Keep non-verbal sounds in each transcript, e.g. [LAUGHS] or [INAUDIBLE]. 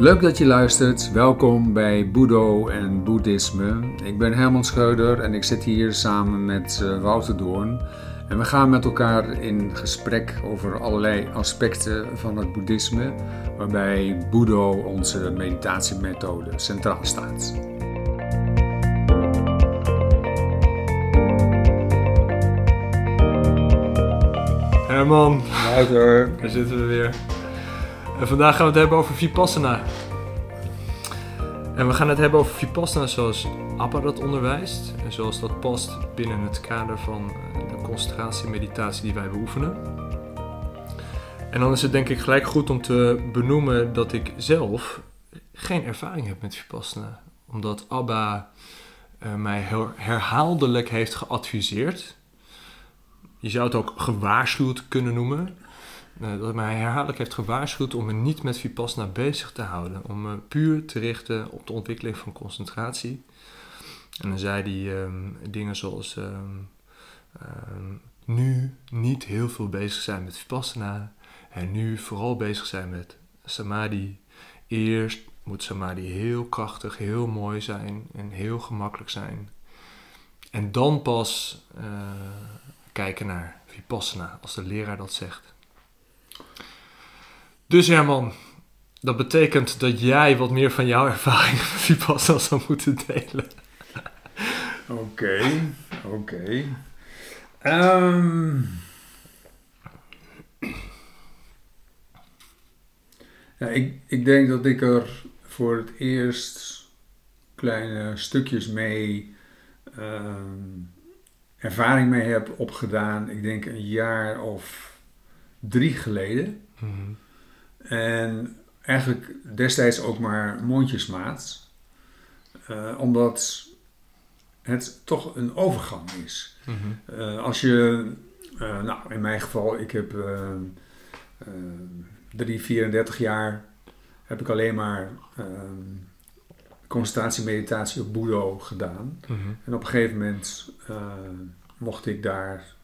Leuk dat je luistert. Welkom bij Boedo en Boeddhisme. Ik ben Herman Scheuder en ik zit hier samen met uh, Wouter Doorn. En we gaan met elkaar in gesprek over allerlei aspecten van het boeddhisme, waarbij Boedo, onze meditatiemethode, centraal staat. Herman, Wouter, daar zitten we weer. En vandaag gaan we het hebben over Vipassana. En we gaan het hebben over Vipassana zoals Appa dat onderwijst. En zoals dat past binnen het kader van de concentratie-meditatie die wij beoefenen. En dan is het denk ik gelijk goed om te benoemen dat ik zelf geen ervaring heb met Vipassana. Omdat Abba uh, mij herhaaldelijk heeft geadviseerd. Je zou het ook gewaarschuwd kunnen noemen. Uh, dat mij herhaaldelijk heeft gewaarschuwd om me niet met Vipassana bezig te houden. Om me puur te richten op de ontwikkeling van concentratie. En dan zei hij um, dingen zoals um, um, nu niet heel veel bezig zijn met Vipassana. En nu vooral bezig zijn met Samadhi. Eerst moet Samadhi heel krachtig, heel mooi zijn en heel gemakkelijk zijn. En dan pas uh, kijken naar Vipassana, als de leraar dat zegt. Dus Herman, dat betekent dat jij wat meer van jouw [LAUGHS] ervaring met Vipassana zou moeten delen. Oké, oké. Um, ja, ik, ik denk dat ik er voor het eerst kleine stukjes mee um, ervaring mee heb opgedaan. Ik denk een jaar of drie geleden. Mm -hmm. En eigenlijk destijds ook maar mondjesmaat. Uh, omdat het toch een overgang is. Mm -hmm. uh, als je, uh, nou in mijn geval, ik heb 3, 34 jaar, heb ik alleen maar concentratie-meditatie op Boedo gedaan. Mm -hmm. En op een gegeven moment mocht ik daar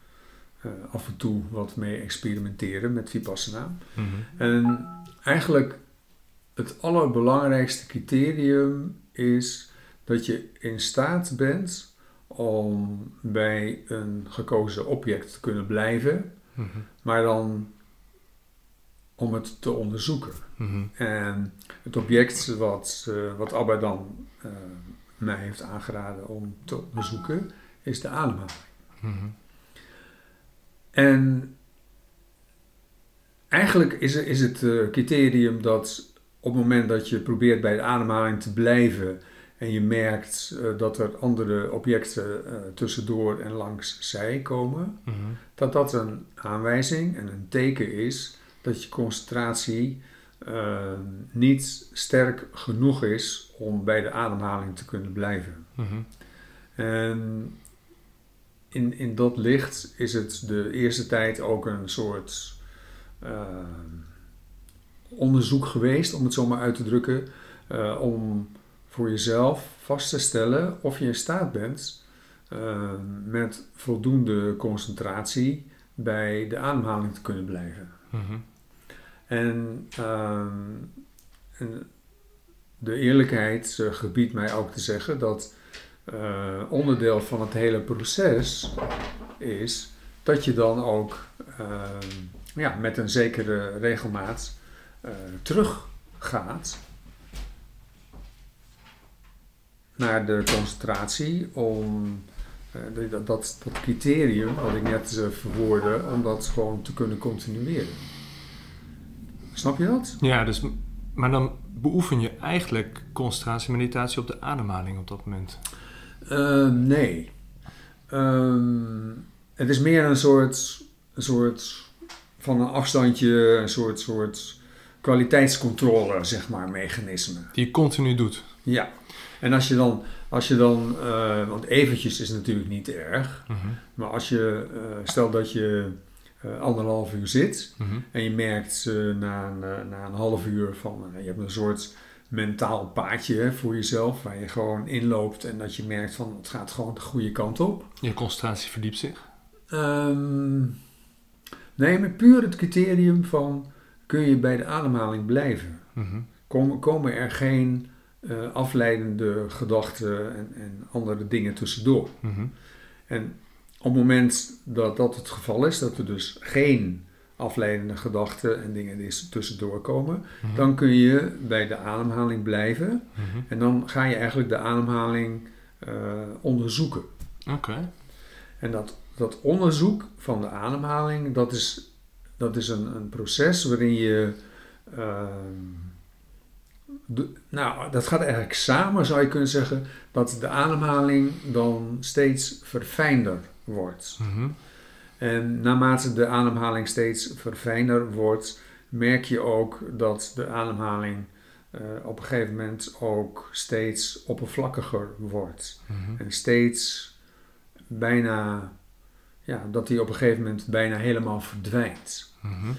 af en toe wat mee experimenteren met Vipassana. Mm -hmm. En eigenlijk het allerbelangrijkste criterium is dat je in staat bent om bij een gekozen object te kunnen blijven, mm -hmm. maar dan om het te onderzoeken. Mm -hmm. En het object wat, uh, wat Abba dan uh, mij heeft aangeraden om te onderzoeken, is de ademhaling. En eigenlijk is, is het uh, criterium dat op het moment dat je probeert bij de ademhaling te blijven en je merkt uh, dat er andere objecten uh, tussendoor en langs zij komen, mm -hmm. dat dat een aanwijzing en een teken is dat je concentratie niet sterk genoeg is om bij de ademhaling te kunnen blijven. Mm -hmm. En in, in dat licht is het de eerste tijd ook een soort uh, onderzoek geweest, om het zo maar uit te drukken, uh, om voor jezelf vast te stellen of je in staat bent uh, met voldoende concentratie bij de ademhaling te kunnen blijven. Mm-hmm. En, en, de eerlijkheid gebiedt mij ook te zeggen dat uh, onderdeel van het hele proces is dat je dan ook uh, ja, met een zekere regelmaat uh, teruggaat naar de concentratie om dat, dat, dat, criterium wat ik net verwoordde, om dat gewoon te kunnen continueren. Snap je dat? Ja, dus, maar dan beoefen je eigenlijk concentratie-meditatie op de ademhaling op dat moment. Uh, nee. Um, het is meer een soort, een soort van een afstandje, een soort, soort kwaliteitscontrole, zeg maar, mechanisme. Die je continu doet. Ja. En als je dan, als je dan uh, want eventjes is natuurlijk niet erg, -huh. maar als je, uh, stel dat je anderhalf uur zit -huh. en je merkt na, na een half uur van, je hebt een soort mentaal paadje voor jezelf, waar je gewoon inloopt en dat je merkt van het gaat gewoon de goede kant op. Je concentratie verdiept zich? Um, nee, maar puur het criterium van kun je bij de ademhaling blijven. Mm -hmm. komen, komen er geen uh, afleidende gedachten en, en, andere dingen tussendoor. Mhm. En op het moment dat dat het geval is, dat er dus geen afleidende gedachten en dingen die tussendoor komen, Mhm. dan kun je bij de ademhaling blijven Mhm. en dan ga je eigenlijk de ademhaling eh, onderzoeken. Oké. En dat, dat onderzoek van de ademhaling, dat is, dat is een, een proces waarin je. ehm, de- nou, dat gaat eigenlijk samen, zou je kunnen zeggen, dat de ademhaling dan steeds verfijnder wordt. Mhm. En naarmate de ademhaling steeds verfijnder wordt, merk je ook dat de ademhaling eh, op een gegeven moment ook steeds oppervlakkiger wordt. Mhm. En steeds bijna, ja, dat die op een gegeven moment bijna helemaal verdwijnt. Mhm.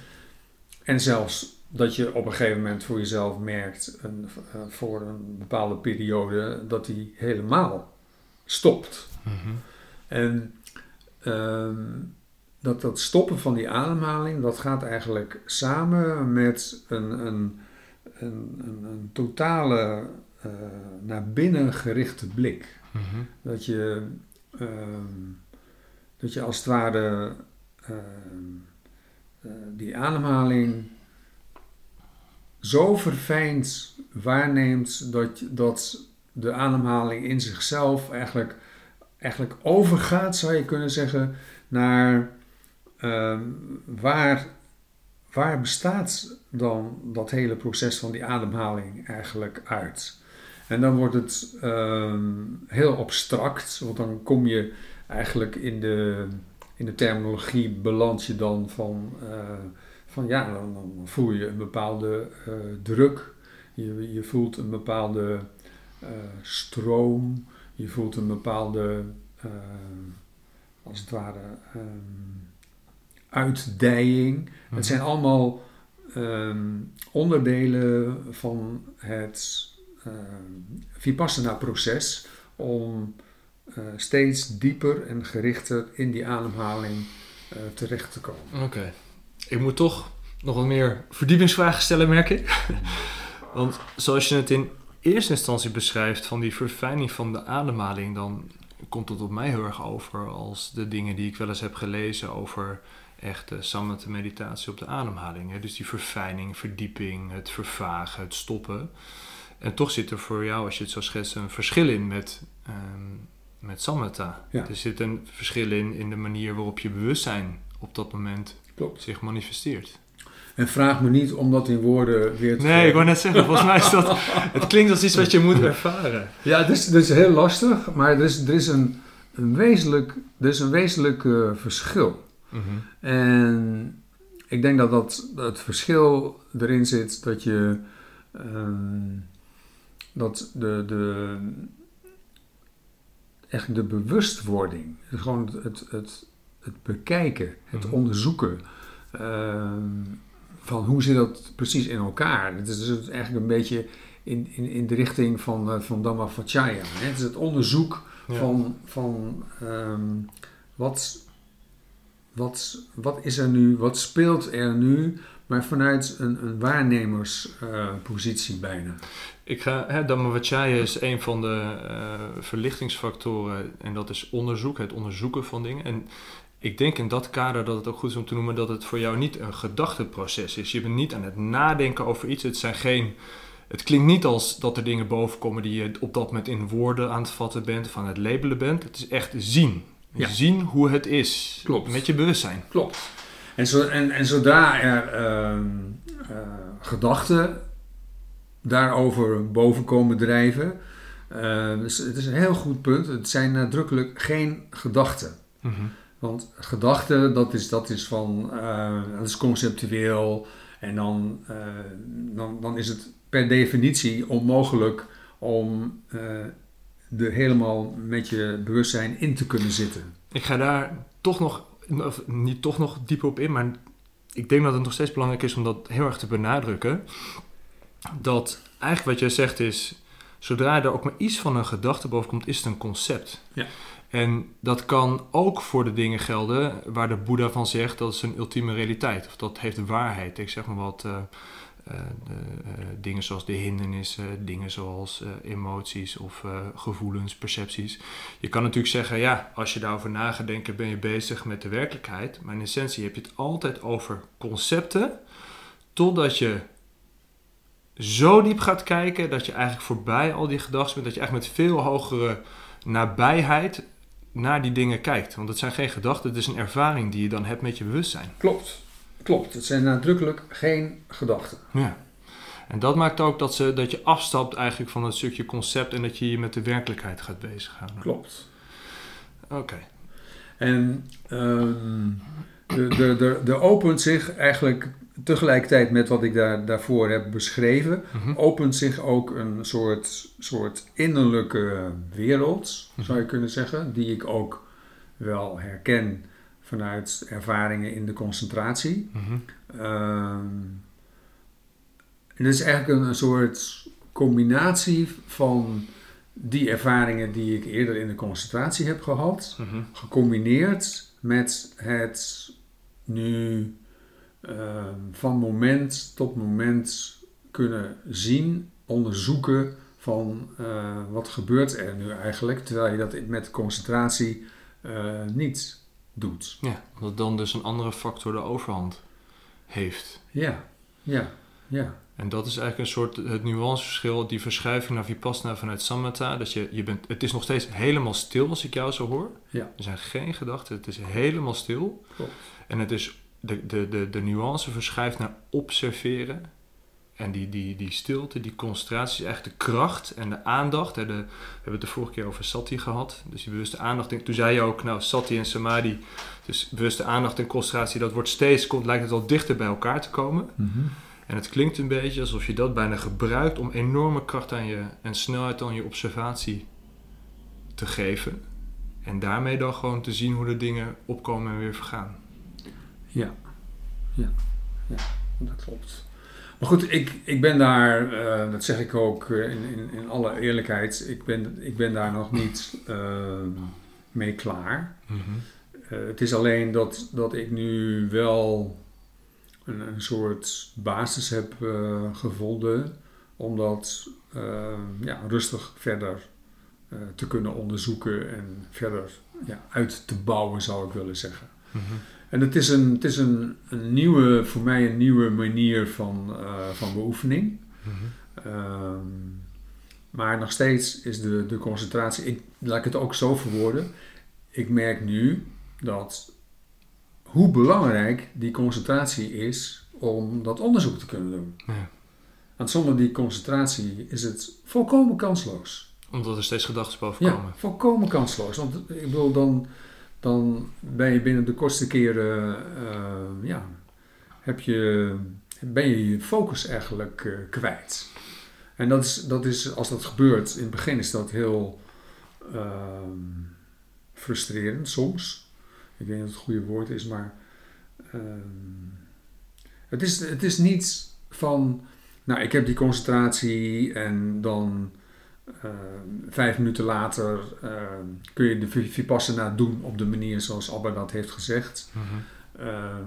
En zelfs dat je op een gegeven moment voor jezelf merkt, een, eh, voor een bepaalde periode, dat die helemaal stopt. Mhm. En ehm, dat, dat stoppen van die ademhaling, dat gaat eigenlijk samen met een, een, een, een, totale eh, naar binnen gerichte blik. Mhm. Dat je, ehm, dat je als het ware eh, die ademhaling zo verfijnd waarneemt dat, dat de ademhaling in zichzelf eigenlijk, eigenlijk overgaat, zou je kunnen zeggen, naar ehm, waar, waar bestaat dan dat hele proces van die ademhaling eigenlijk uit. En dan wordt het ehm, heel abstract, want dan kom je eigenlijk in de, in de terminologie beland je dan van, eh, van ja, dan, voel je een bepaalde eh, druk, je, je voelt een bepaalde eh, stroom, je voelt een bepaalde, eh, als het ware, ehm, uitdijing. Mhm. Het zijn allemaal ehm, onderdelen van het ehm, Vipassana-proces om eh, steeds dieper en gerichter in die ademhaling eh, terecht te komen. Oké. Ik moet toch nog wat meer verdiepingsvragen stellen, merk ik. [LAUGHS] Want zoals je het in eerste instantie beschrijft van die verfijning van de ademhaling, dan komt het op mij heel erg over als de dingen die ik wel eens heb gelezen over echt de samatha meditatie op de ademhaling. Hè? Dus die verfijning, verdieping, het vervagen, het stoppen. En toch zit er voor jou, als je het zo schetst, een verschil in met, ehm, met samatha. Ja. Er zit een verschil in in de manier waarop je bewustzijn op dat moment Klopt. zich manifesteert. En vraag me niet om dat in woorden weer te Nee, ik wou net zeggen, volgens mij is dat... [LAUGHS] Het klinkt als iets wat je moet ervaren. Ja, het is, is heel lastig, maar er is, er is, een, een, wezenlijk, er is een wezenlijk eh, verschil. Mhm. En ik denk dat, dat het verschil erin zit dat je ehm, dat de, de echt de bewustwording, dus gewoon het, het, het bekijken, het Mhm. onderzoeken ehm, van hoe zit dat precies in elkaar. Het is dus eigenlijk een beetje in, in, in de richting van, eh, van Dhammavacaya. hè. Het is het onderzoek Ja. van, van ehm, wat, wat, wat is er nu, wat speelt er nu, maar vanuit een, een waarnemerspositie bijna. Ik ga, hè, Dhammavacaya is een van de eh, verlichtingsfactoren en dat is onderzoek, het onderzoeken van dingen. En ik denk in dat kader dat het ook goed is om te noemen dat het voor jou niet een gedachteproces is. Je bent niet aan het nadenken over iets. Het zijn geen... Het klinkt niet als dat er dingen boven komen die je op dat moment in woorden aan het vatten bent of aan het labelen bent. Het is echt zien. Ja. Zien hoe het is. Klopt. Met je bewustzijn. Klopt. En, zo, en, en zodra er ehm, eh, gedachten daarover boven komen drijven, eh, dus het is een heel goed punt. Het zijn nadrukkelijk geen gedachten. Mhm. Want gedachten, dat is, dat is van, eh, dat is conceptueel. En dan, eh, dan, dan is het per definitie onmogelijk om eh er helemaal met je bewustzijn in te kunnen zitten. Ik ga daar toch nog, of niet toch nog dieper op in, maar ik denk dat het nog steeds belangrijk is om dat heel erg te benadrukken. Dat eigenlijk wat jij zegt is, zodra er ook maar iets van een gedachte boven komt, is het een concept. Ja. En dat kan ook voor de dingen gelden waar de Boeddha van zegt dat is een ultieme realiteit. Of dat heeft waarheid. Ik zeg maar wat, eh, dingen zoals de hindernissen, dingen zoals emoties of gevoelens, percepties. Je kan natuurlijk zeggen, ja, als je daarover na gaat denken, ben je bezig met de werkelijkheid. Maar in essentie heb je het altijd over concepten, totdat je zo diep gaat kijken dat je eigenlijk voorbij al die gedachten bent, dat je eigenlijk met veel hogere nabijheid naar die dingen kijkt. Want het zijn geen gedachten, het is een ervaring die je dan hebt met je bewustzijn. Klopt, klopt. Het zijn nadrukkelijk geen gedachten. Ja. En dat maakt ook dat, ze, dat je afstapt eigenlijk van het stukje concept en dat je je met de werkelijkheid gaat bezighouden. Klopt. Oké. En um, er de, opent zich eigenlijk tegelijkertijd met wat ik daar, daarvoor heb beschreven, mhm. opent zich ook een soort, soort innerlijke wereld, mhm. zou je kunnen zeggen, die ik ook wel herken vanuit ervaringen in de concentratie. Mm het is eigenlijk een, een, soort combinatie van die ervaringen die ik eerder in de concentratie heb gehad, mhm. gecombineerd met het nu Ehm, van moment tot moment kunnen zien, onderzoeken van uh, wat gebeurt er nu eigenlijk, terwijl je dat met concentratie uh, niet doet. Ja, dat dan dus een andere factor de overhand heeft. Ja, ja, ja. En dat is eigenlijk een soort het nuanceverschil, die verschuiving naar Vipassana vanuit Samatha. Dat je, je bent, het is nog steeds helemaal stil als ik jou zo hoor. Ja. Er zijn geen gedachten, het is helemaal stil. Klopt. En het is de, de, de, de nuance verschuift naar observeren. En die, die, die stilte, die concentratie is eigenlijk de kracht en de aandacht. Hè, de, we hebben het de vorige keer over sati gehad. Dus die bewuste aandacht. Toen zei je ook, nou, sati en samadhi. Dus bewuste aandacht en concentratie, dat wordt steeds, komt, lijkt het al dichter bij elkaar te komen. Mhm. En het klinkt een beetje alsof je dat bijna gebruikt om enorme kracht aan je en snelheid aan je observatie te geven. En daarmee dan gewoon te zien hoe de dingen opkomen en weer vergaan. Ja, ja, ja dat klopt. Maar goed, ik, ik ben daar, uh, dat zeg ik ook in, in, in alle eerlijkheid, ik ben, ik ben daar nog niet uh, mee klaar. Mm -hmm. het is alleen dat, dat ik nu wel een, een soort basis heb gevonden om dat ja, rustig verder te kunnen onderzoeken en verder ja, uit te bouwen, zou ik willen zeggen. Mm en het is, een, het is een, een nieuwe, voor mij een nieuwe manier van, uh, van beoefening. Ehm, maar nog steeds is de, de concentratie, ik, laat ik het ook zo verwoorden. Ik merk nu dat hoe belangrijk die concentratie is om dat onderzoek te kunnen doen. Ja. Want zonder die concentratie is het volkomen kansloos. Omdat er steeds gedachten boven komen. Ja, volkomen kansloos. Want ik bedoel, dan, dan ben je binnen de kortste keren, uh, ja, heb je, ben je je focus eigenlijk uh, kwijt. En dat is, dat is, als dat gebeurt, in het begin is dat heel uh, frustrerend soms. Ik weet niet of het het goede woord is, maar ehm, het, is, het is niet van, nou ik heb die concentratie en dan Ehm, vijf minuten later ehm, kun je de Vipassana doen op de manier zoals Abba dat heeft gezegd. Mhm. Ehm,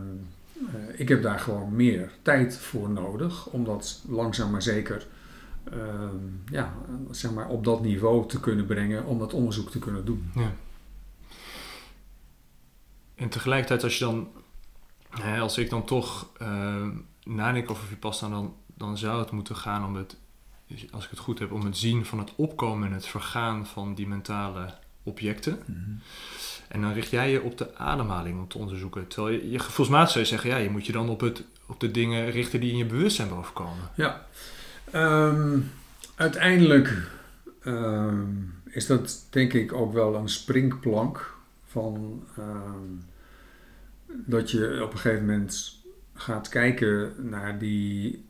eh, ik heb daar gewoon meer tijd voor nodig om dat langzaam maar zeker ja, zeg maar op dat niveau te kunnen brengen om dat onderzoek te kunnen doen. Ja. En tegelijkertijd als je dan, hè, als ik dan toch nadenk over Vipassana, dan, dan zou het moeten gaan om het als ik het goed heb, om het zien van het opkomen en het vergaan van die mentale objecten. Mhm. En dan richt jij je op de ademhaling om te onderzoeken. Terwijl je, je gevoelsmatig zou je zeggen, ja, je moet je dan op, het, op de dingen richten die in je bewustzijn bovenkomen. Ja, ehm, uiteindelijk ehm, is dat denk ik ook wel een springplank van ehm, dat je op een gegeven moment gaat kijken naar die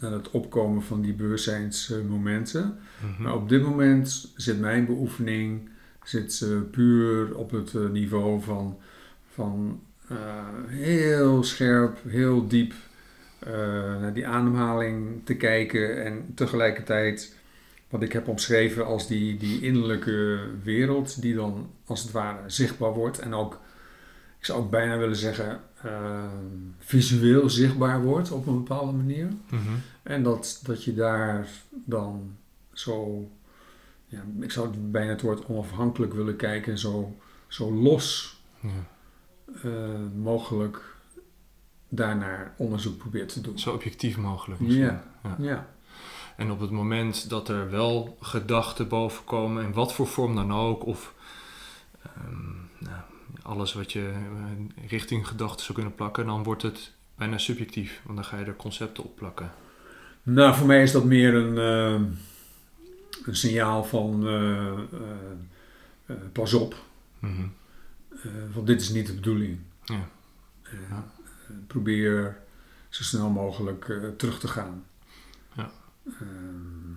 aan het opkomen van die bewustzijnsmomenten. Mhm. Maar op dit moment zit mijn beoefening zit, uh, puur op het uh, niveau van, van uh, heel scherp, heel diep naar die ademhaling te kijken en tegelijkertijd wat ik heb omschreven als die, die innerlijke wereld die dan als het ware zichtbaar wordt en ook ik zou ook bijna willen zeggen, uh, visueel zichtbaar wordt op een bepaalde manier. Mhm. En dat, dat je daar dan zo, ja, ik zou het bijna het woord onafhankelijk willen kijken, zo, zo los Ja. eh, mogelijk daarnaar onderzoek probeert te doen. Zo objectief mogelijk. misschien. Ja, Ja. ja. En op het moment dat er wel gedachten boven komen, in wat voor vorm dan ook, of ehm, nou, alles wat je eh, richting gedachten zou kunnen plakken, dan wordt het bijna subjectief, want dan ga je er concepten op plakken. Nou, voor mij is dat meer een, eh, een signaal van eh, pas op, eh, want dit is niet de bedoeling. Ja. Ja. probeer zo snel mogelijk terug te gaan. Ja. Ehm,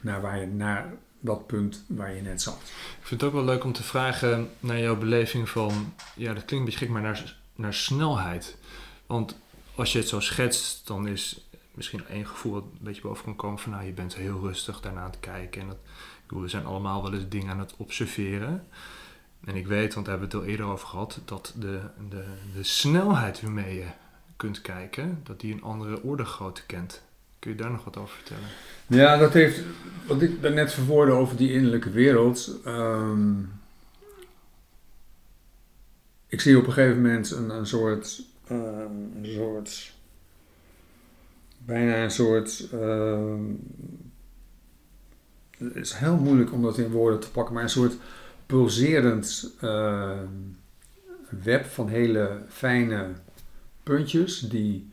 naar, waar je, naar dat punt waar je net zat. Ik vind het ook wel leuk om te vragen naar jouw beleving van, ja, dat klinkt een beetje gek, maar naar, naar snelheid. Want als je het zo schetst, dan is misschien één gevoel wat een beetje boven kan komen van, nou, je bent heel rustig daarna aan het kijken. En dat, ik bedoel, we zijn allemaal wel eens dingen aan het observeren. En ik weet, want daar hebben we het al eerder over gehad, dat de, de, de snelheid waarmee je kunt kijken, dat die een andere orde grootte kent. Kun je daar nog wat over vertellen? Ja, dat heeft, wat ik daarnet verwoordde over die innerlijke wereld. ehm, ik zie op een gegeven moment een, een soort, ehm, een soort, bijna een soort, ehm, het is heel moeilijk om dat in woorden te pakken, maar een soort pulserend web van hele fijne puntjes die,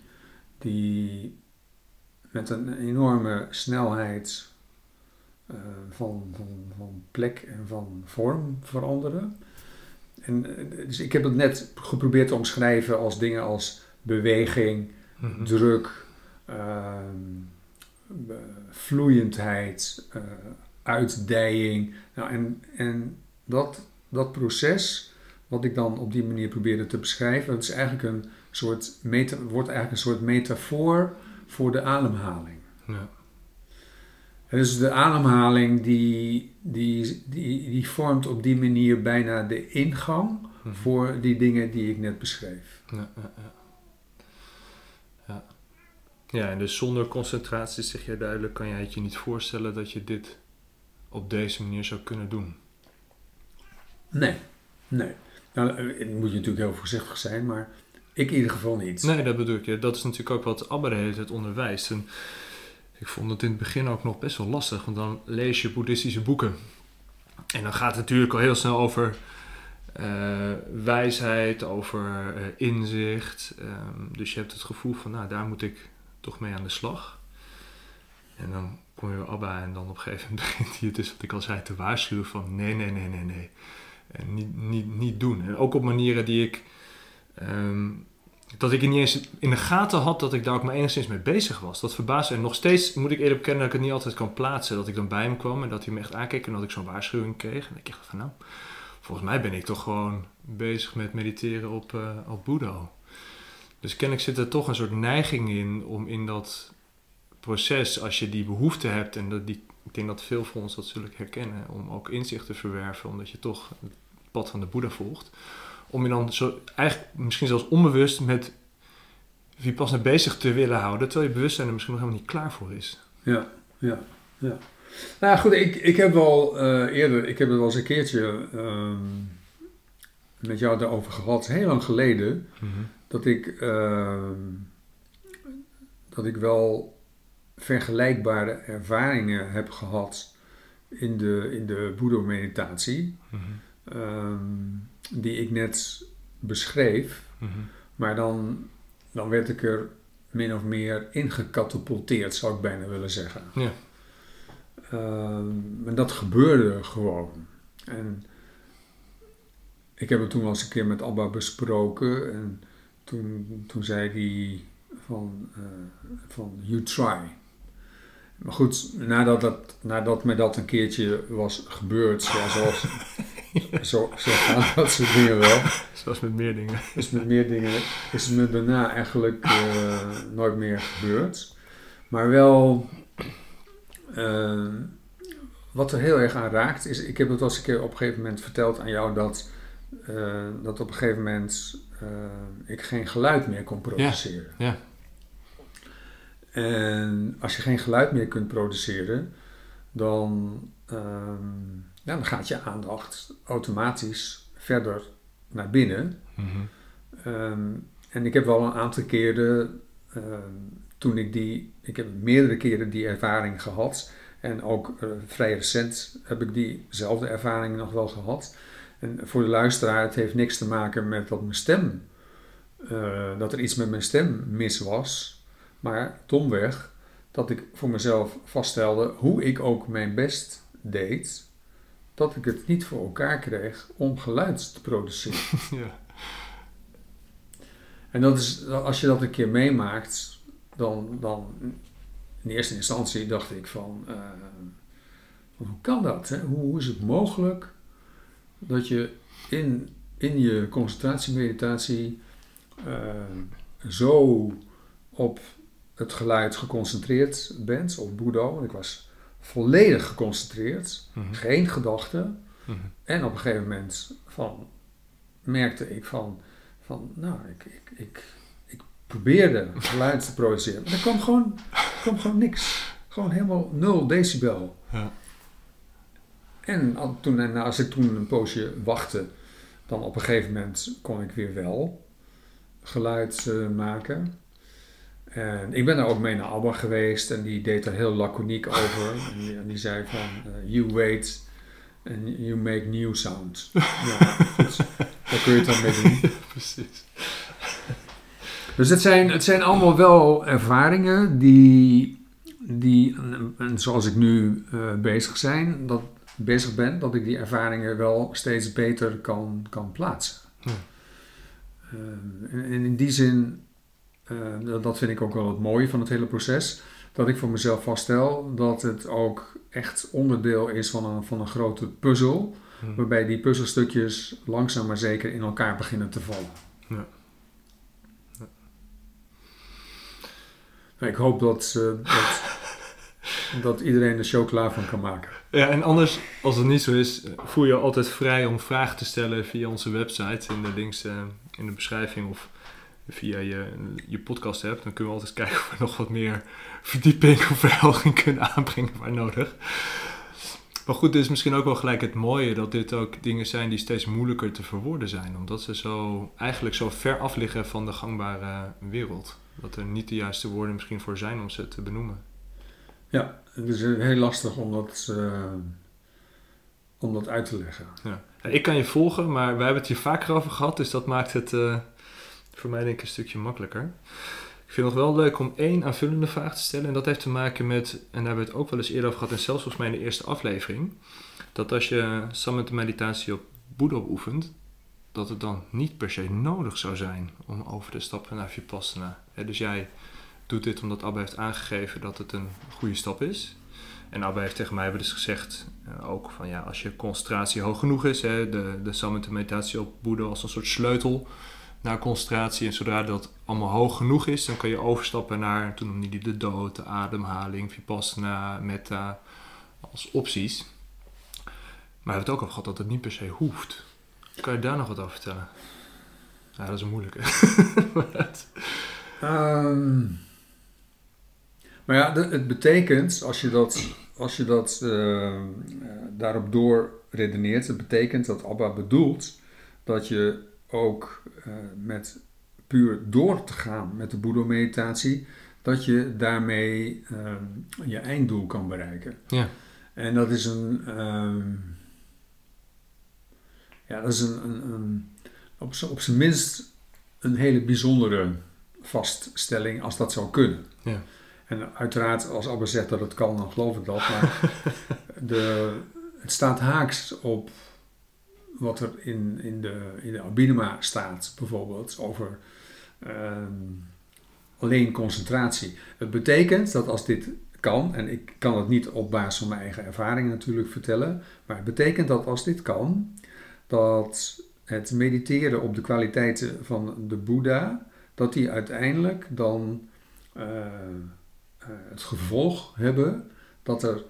die met een enorme snelheid eh, van, van, van plek en van vorm veranderen. En, eh, dus ik heb het net geprobeerd te omschrijven als dingen als beweging, Mhm. druk, ehm, vloeiendheid, eh, uitdijing. Nou, en en dat, dat proces, wat ik dan op die manier probeerde te beschrijven, dat is eigenlijk een soort meta, wordt eigenlijk een soort metafoor voor de ademhaling. Ja. En dus de ademhaling die, die, die, die vormt op die manier bijna de ingang Mhm. voor die dingen die ik net beschreef. Ja, ja, ja. Ja. ja, en dus zonder concentratie, zeg jij duidelijk, kan jij het je niet voorstellen dat je dit op deze manier zou kunnen doen. Nee, nee. Nou, het moet je natuurlijk heel voorzichtig zijn, maar ik in ieder geval niet. Nee, dat bedoel ik. Dat is natuurlijk ook wat Abba de hele tijd onderwijst. En ik vond het in het begin ook nog best wel lastig, want dan lees je boeddhistische boeken. En dan gaat het natuurlijk al heel snel over eh, wijsheid, over eh, inzicht. Ehm, dus je hebt het gevoel van, nou, daar moet ik toch mee aan de slag. En dan kom je bij Abba en dan op een gegeven moment [LAUGHS] begint hij het dus, wat ik al zei, te waarschuwen van nee, nee, nee, nee, nee. Niet, niet, niet doen. En ook op manieren die ik... ehm, dat ik niet eens in de gaten had dat ik daar ook maar enigszins mee bezig was. Dat verbaasde. En nog steeds moet ik eerlijk bekennen dat ik het niet altijd kan plaatsen. Dat ik dan bij hem kwam en dat hij me echt aankeek en dat ik zo'n waarschuwing kreeg. En ik dacht van nou, volgens mij ben ik toch gewoon bezig met mediteren op, eh op Boeddha. Dus kennelijk zit er toch een soort neiging in om in dat proces, als je die behoefte hebt, en dat die, ik denk dat veel van ons dat zullen herkennen, om ook inzicht te verwerven, omdat je toch het pad van de Boeddha volgt om je dan zo, eigenlijk misschien zelfs onbewust met Vipassana bezig te willen houden, terwijl je bewustzijn er misschien nog helemaal niet klaar voor is. Ja, ja, ja. Nou ja, goed, ik, ik heb wel eh, eerder, ik heb het wel eens een keertje ehm, met jou daarover gehad, heel lang geleden, dat ik, ehm, dat ik wel vergelijkbare ervaringen heb gehad in de, in de Boeddha-meditatie, ehm, die ik net beschreef. Maar dan, dan werd ik er min of meer ingecatapulteerd, zou ik bijna willen zeggen. Ja. Ehm, en dat gebeurde gewoon. En ik heb het toen wel eens een keer met Abba besproken. En toen, toen zei hij van, eh, van you try. Maar goed, nadat, dat, nadat me dat een keertje was gebeurd, zoals, [LAUGHS] [LAUGHS] zo, zo gaan dat soort dingen wel. [LAUGHS] Zoals met meer dingen. Dus met meer dingen is het me daarna eigenlijk eh, nooit meer gebeurd. Maar wel, eh, wat er heel erg aan raakt, is, ik heb het al eens een keer op een gegeven moment verteld aan jou, dat eh, dat op een gegeven moment ik geen geluid meer kon produceren. Ja. En als je geen geluid meer kunt produceren, dan, ehm, ja, dan gaat je aandacht automatisch verder naar binnen. Mhm. Ehm, en ik heb wel een aantal keren, ehm, toen ik die, ik heb meerdere keren die ervaring gehad. En ook eh, vrij recent heb ik diezelfde ervaring nog wel gehad. En voor de luisteraar, het heeft niks te maken met dat mijn stem, eh, dat er iets met mijn stem mis was. Maar domweg dat ik voor mezelf vaststelde hoe ik ook mijn best deed, dat ik het niet voor elkaar kreeg om geluid te produceren. [LAUGHS] ja. En dat is, als je dat een keer meemaakt, dan, dan in eerste instantie dacht ik van, eh, hoe kan dat? Hè? Hoe, hoe is het mogelijk dat je in, in je concentratiemeditatie uh, zo op het geluid geconcentreerd bent, op Boeddha, want ik was volledig geconcentreerd, Mhm. geen gedachten. Mhm. En op een gegeven moment van, merkte ik van, van nou, ik, ik, ik, ik probeerde geluid te produceren. Maar er kwam gewoon, er kwam gewoon niks. Gewoon helemaal 0 decibel. Ja. En toen, en als ik toen een poosje wachtte, dan op een gegeven moment kon ik weer wel geluid eh, maken. En ik ben daar ook mee naar Abba geweest en die deed daar heel laconiek over. [LAUGHS] En die, en die zei van, eh, you wait and you make new sound. [LAUGHS] ja. Daar kun je het dan mee doen. [LAUGHS] Precies. Dus het zijn, het zijn allemaal wel ervaringen die, die en, zoals ik nu eh, bezig, zijn, dat, bezig ben, dat ik die ervaringen wel steeds beter kan, kan plaatsen. Ja. Eh, en in die zin, eh, dat, vind ik ook wel het mooie van het hele proces, dat ik voor mezelf vaststel dat het ook echt onderdeel is van een, van een grote puzzel, Mhm. waarbij die puzzelstukjes langzaam maar zeker in elkaar beginnen te vallen. Ja. Ja. Nou, ik hoop dat, eh, dat, [LAUGHS] dat iedereen er chocola van kan maken. Ja, en anders, als het niet zo is, voel je je altijd vrij om vragen te stellen via onze website in de links eh, in de beschrijving of via je, je podcast hebt. Dan kunnen we altijd kijken of we nog wat meer verdieping of verhelging kunnen aanbrengen waar nodig. Maar goed, dit is misschien ook wel gelijk het mooie dat dit ook dingen zijn die steeds moeilijker te verwoorden zijn. Omdat ze zo, eigenlijk zo ver af liggen van de gangbare wereld. Dat er niet de juiste woorden misschien voor zijn om ze te benoemen. Ja, het is heel lastig om dat, eh, om dat uit te leggen. Ja. Ja, ik kan je volgen, maar wij hebben het hier vaker over gehad, dus dat maakt het eh, voor mij denk ik een stukje makkelijker. Ik vind het nog wel leuk om één aanvullende vraag te stellen. En dat heeft te maken met, en daar hebben we het ook wel eens eerder over gehad, en zelfs volgens mij in de eerste aflevering, dat als je samen de meditatie op Boeddha oefent, dat het dan niet per se nodig zou zijn om over te stappen naar Vipassana. Hè, dus jij doet dit omdat Abba heeft aangegeven dat het een goede stap is. En Abba heeft tegen mij eens gezegd, eh, ook van ja, als je concentratie hoog genoeg is, hè, de, de meditatie op Boeddha als een soort sleutel naar concentratie. En zodra dat allemaal hoog genoeg is, dan kan je overstappen naar, toen noemde de dood, de ademhaling, vipassana, metta, als opties. Maar we hebben het ook al gehad dat het niet per se hoeft. Kan je daar nog wat over vertellen? Ja, dat is een moeilijke. [LAUGHS] Ehm, maar ja, het betekent, als je dat, als je dat eh, eh, daarop door redeneert, het betekent dat Abba bedoelt dat je ook eh, met puur door te gaan met de Boeddha-meditatie, dat je daarmee eh, je einddoel kan bereiken. Ja. En dat is een, ehm, ja, dat is een, een, een op, op zijn minst een hele bijzondere vaststelling als dat zou kunnen. Ja. En uiteraard, als Abba zegt dat het kan, dan geloof ik dat. Maar [LAUGHS] de, het staat haaks op wat er in, in, de, in de staat, bijvoorbeeld, over ehm, alleen concentratie. Het betekent dat als dit kan, en ik kan het niet op basis van mijn eigen ervaring natuurlijk vertellen, maar het betekent dat als dit kan, dat het mediteren op de kwaliteiten van de Boeddha, dat die uiteindelijk dan eh, eh, het gevolg hebben dat er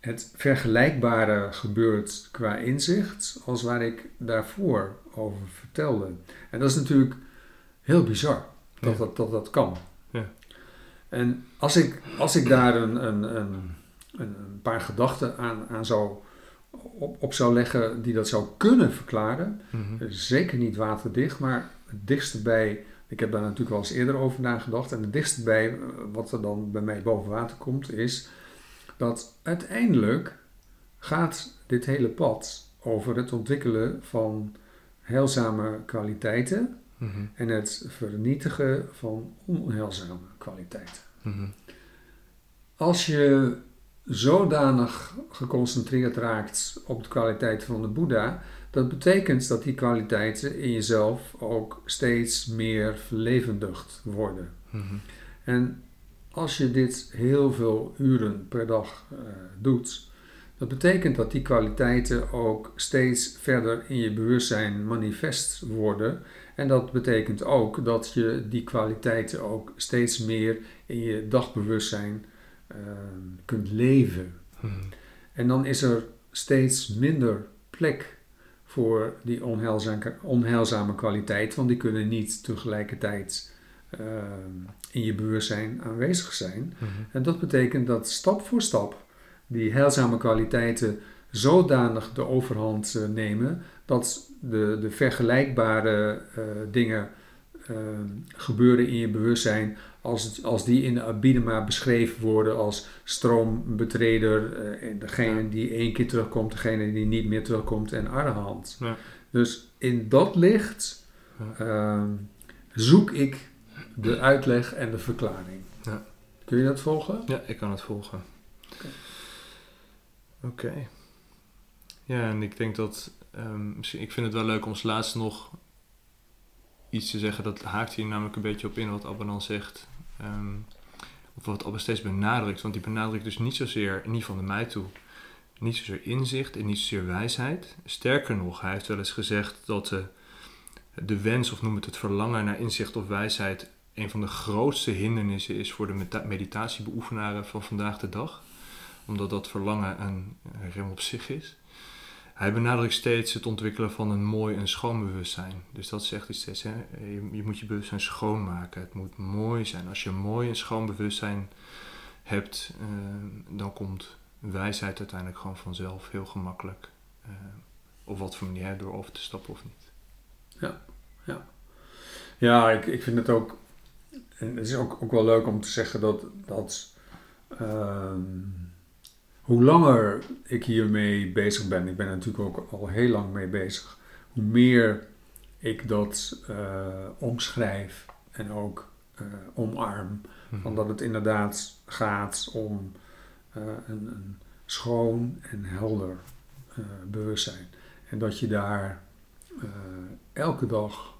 het vergelijkbare gebeurt qua inzicht als waar ik daarvoor over vertelde. En dat is natuurlijk heel bizar dat Ja. dat, dat, dat kan. Ja. En als ik, als ik daar een, een, een, een paar gedachten aan, aan zou, op, op zou leggen die dat zou kunnen verklaren, Mhm. zeker niet waterdicht, maar het dichtste bij, ik heb daar natuurlijk wel eens eerder over nagedacht, en het dichtste bij wat er dan bij mij boven water komt, is dat uiteindelijk gaat dit hele pad over het ontwikkelen van heilzame kwaliteiten Mhm. en het vernietigen van onheilzame kwaliteiten. Mhm. Als je zodanig geconcentreerd raakt op de kwaliteiten van de Boeddha, dat betekent dat die kwaliteiten in jezelf ook steeds meer verlevendigd worden. Mhm. En als je dit heel veel uren per dag eh, doet, dat betekent dat die kwaliteiten ook steeds verder in je bewustzijn manifest worden. En dat betekent ook dat je die kwaliteiten ook steeds meer in je dagbewustzijn eh, kunt leven. Mhm. En dan is er steeds minder plek voor die onheilzame, onheilzame kwaliteit, want die kunnen niet tegelijkertijd eh, in je bewustzijn aanwezig zijn. Mhm. En dat betekent dat stap voor stap die heilzame kwaliteiten zodanig de overhand eh, nemen dat de, de vergelijkbare eh, dingen gebeuren in je bewustzijn als, als die in de Abhidhamma beschreven worden als stroombetreder, en degene Ja. die één keer terugkomt, degene die niet meer terugkomt en arahant. Ja. Dus in dat licht Ja. ehm, zoek ik de uitleg en de verklaring. Ja. Kun je dat volgen? Ja, ik kan het volgen. Oké. Ja, en ik denk dat... ehm, ik vind het wel leuk om als laatste nog iets te zeggen. Dat haakt hier namelijk een beetje op in wat Abba dan zegt. Ehm, of wat Abba steeds benadrukt. Want die benadrukt dus niet zozeer, ieder geval naar mij toe... niet zozeer inzicht en niet zozeer wijsheid. Sterker nog, hij heeft wel eens gezegd dat de, de wens, of noem het het verlangen naar inzicht of wijsheid... een van de grootste hindernissen is voor de meditatiebeoefenaren van vandaag de dag omdat dat verlangen een rem op zich is. Hij benadrukt steeds het ontwikkelen van een mooi en schoon bewustzijn. Dus dat zegt hij steeds, hè? Je, je moet je bewustzijn schoonmaken. Het moet mooi zijn. Als je mooi en schoon bewustzijn hebt, eh, dan komt wijsheid uiteindelijk gewoon vanzelf heel gemakkelijk. eh, op wat voor manier, door over te stappen of niet. Ja, ik, ik vind het ook. En het is ook, ook wel leuk om te zeggen dat. dat ehm, hoe langer ik hiermee bezig ben, ik ben er natuurlijk ook al heel lang mee bezig, hoe meer ik dat eh, omschrijf en ook eh, omarm. Mhm. Van dat het inderdaad gaat om eh, een, een schoon en helder bewustzijn. En dat je daar elke dag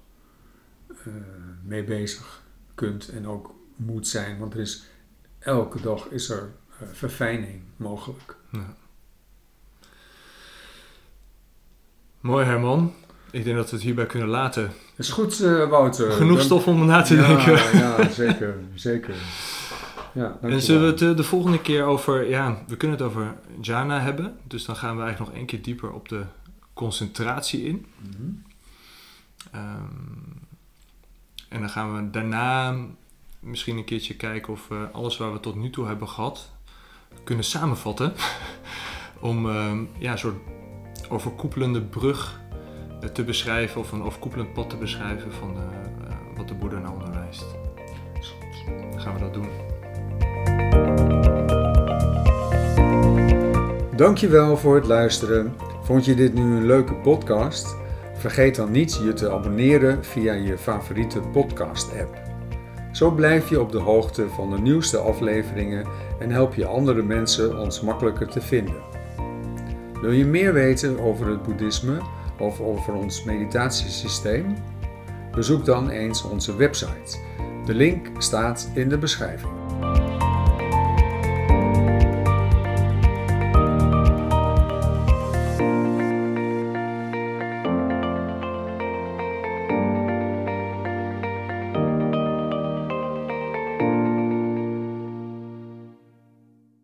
mee bezig kunt en ook moet zijn. Want er is, elke dag is er eh, verfijning mogelijk. Ja. Mooi Herman. Ik denk dat we het hierbij kunnen laten. Is goed, eh, Wouter. Genoeg Dank- stof om na te ja, denken. Ja, zeker. zeker. Ja, En zullen we het eh, de volgende keer over, ja, we kunnen het over jhana hebben. Dus dan gaan we eigenlijk nog één keer dieper op de concentratie in. Mhm. Ehm, en dan gaan we daarna misschien een keertje kijken of we alles waar we tot nu toe hebben gehad kunnen samenvatten. [LAUGHS] Om ehm, ja, een soort overkoepelende brug eh, te beschrijven of een overkoepelend pad te beschrijven van eh, eh, wat de Boeddha nou onderwijst. Dan gaan we dat doen. Dankjewel voor het luisteren. Vond je dit nu een leuke podcast? Vergeet dan niet je te abonneren via je favoriete podcast-app. Zo blijf je op de hoogte van de nieuwste afleveringen en help je andere mensen ons makkelijker te vinden. Wil je meer weten over het boeddhisme of over ons meditatiesysteem? Bezoek dan eens onze website. De link staat in de beschrijving.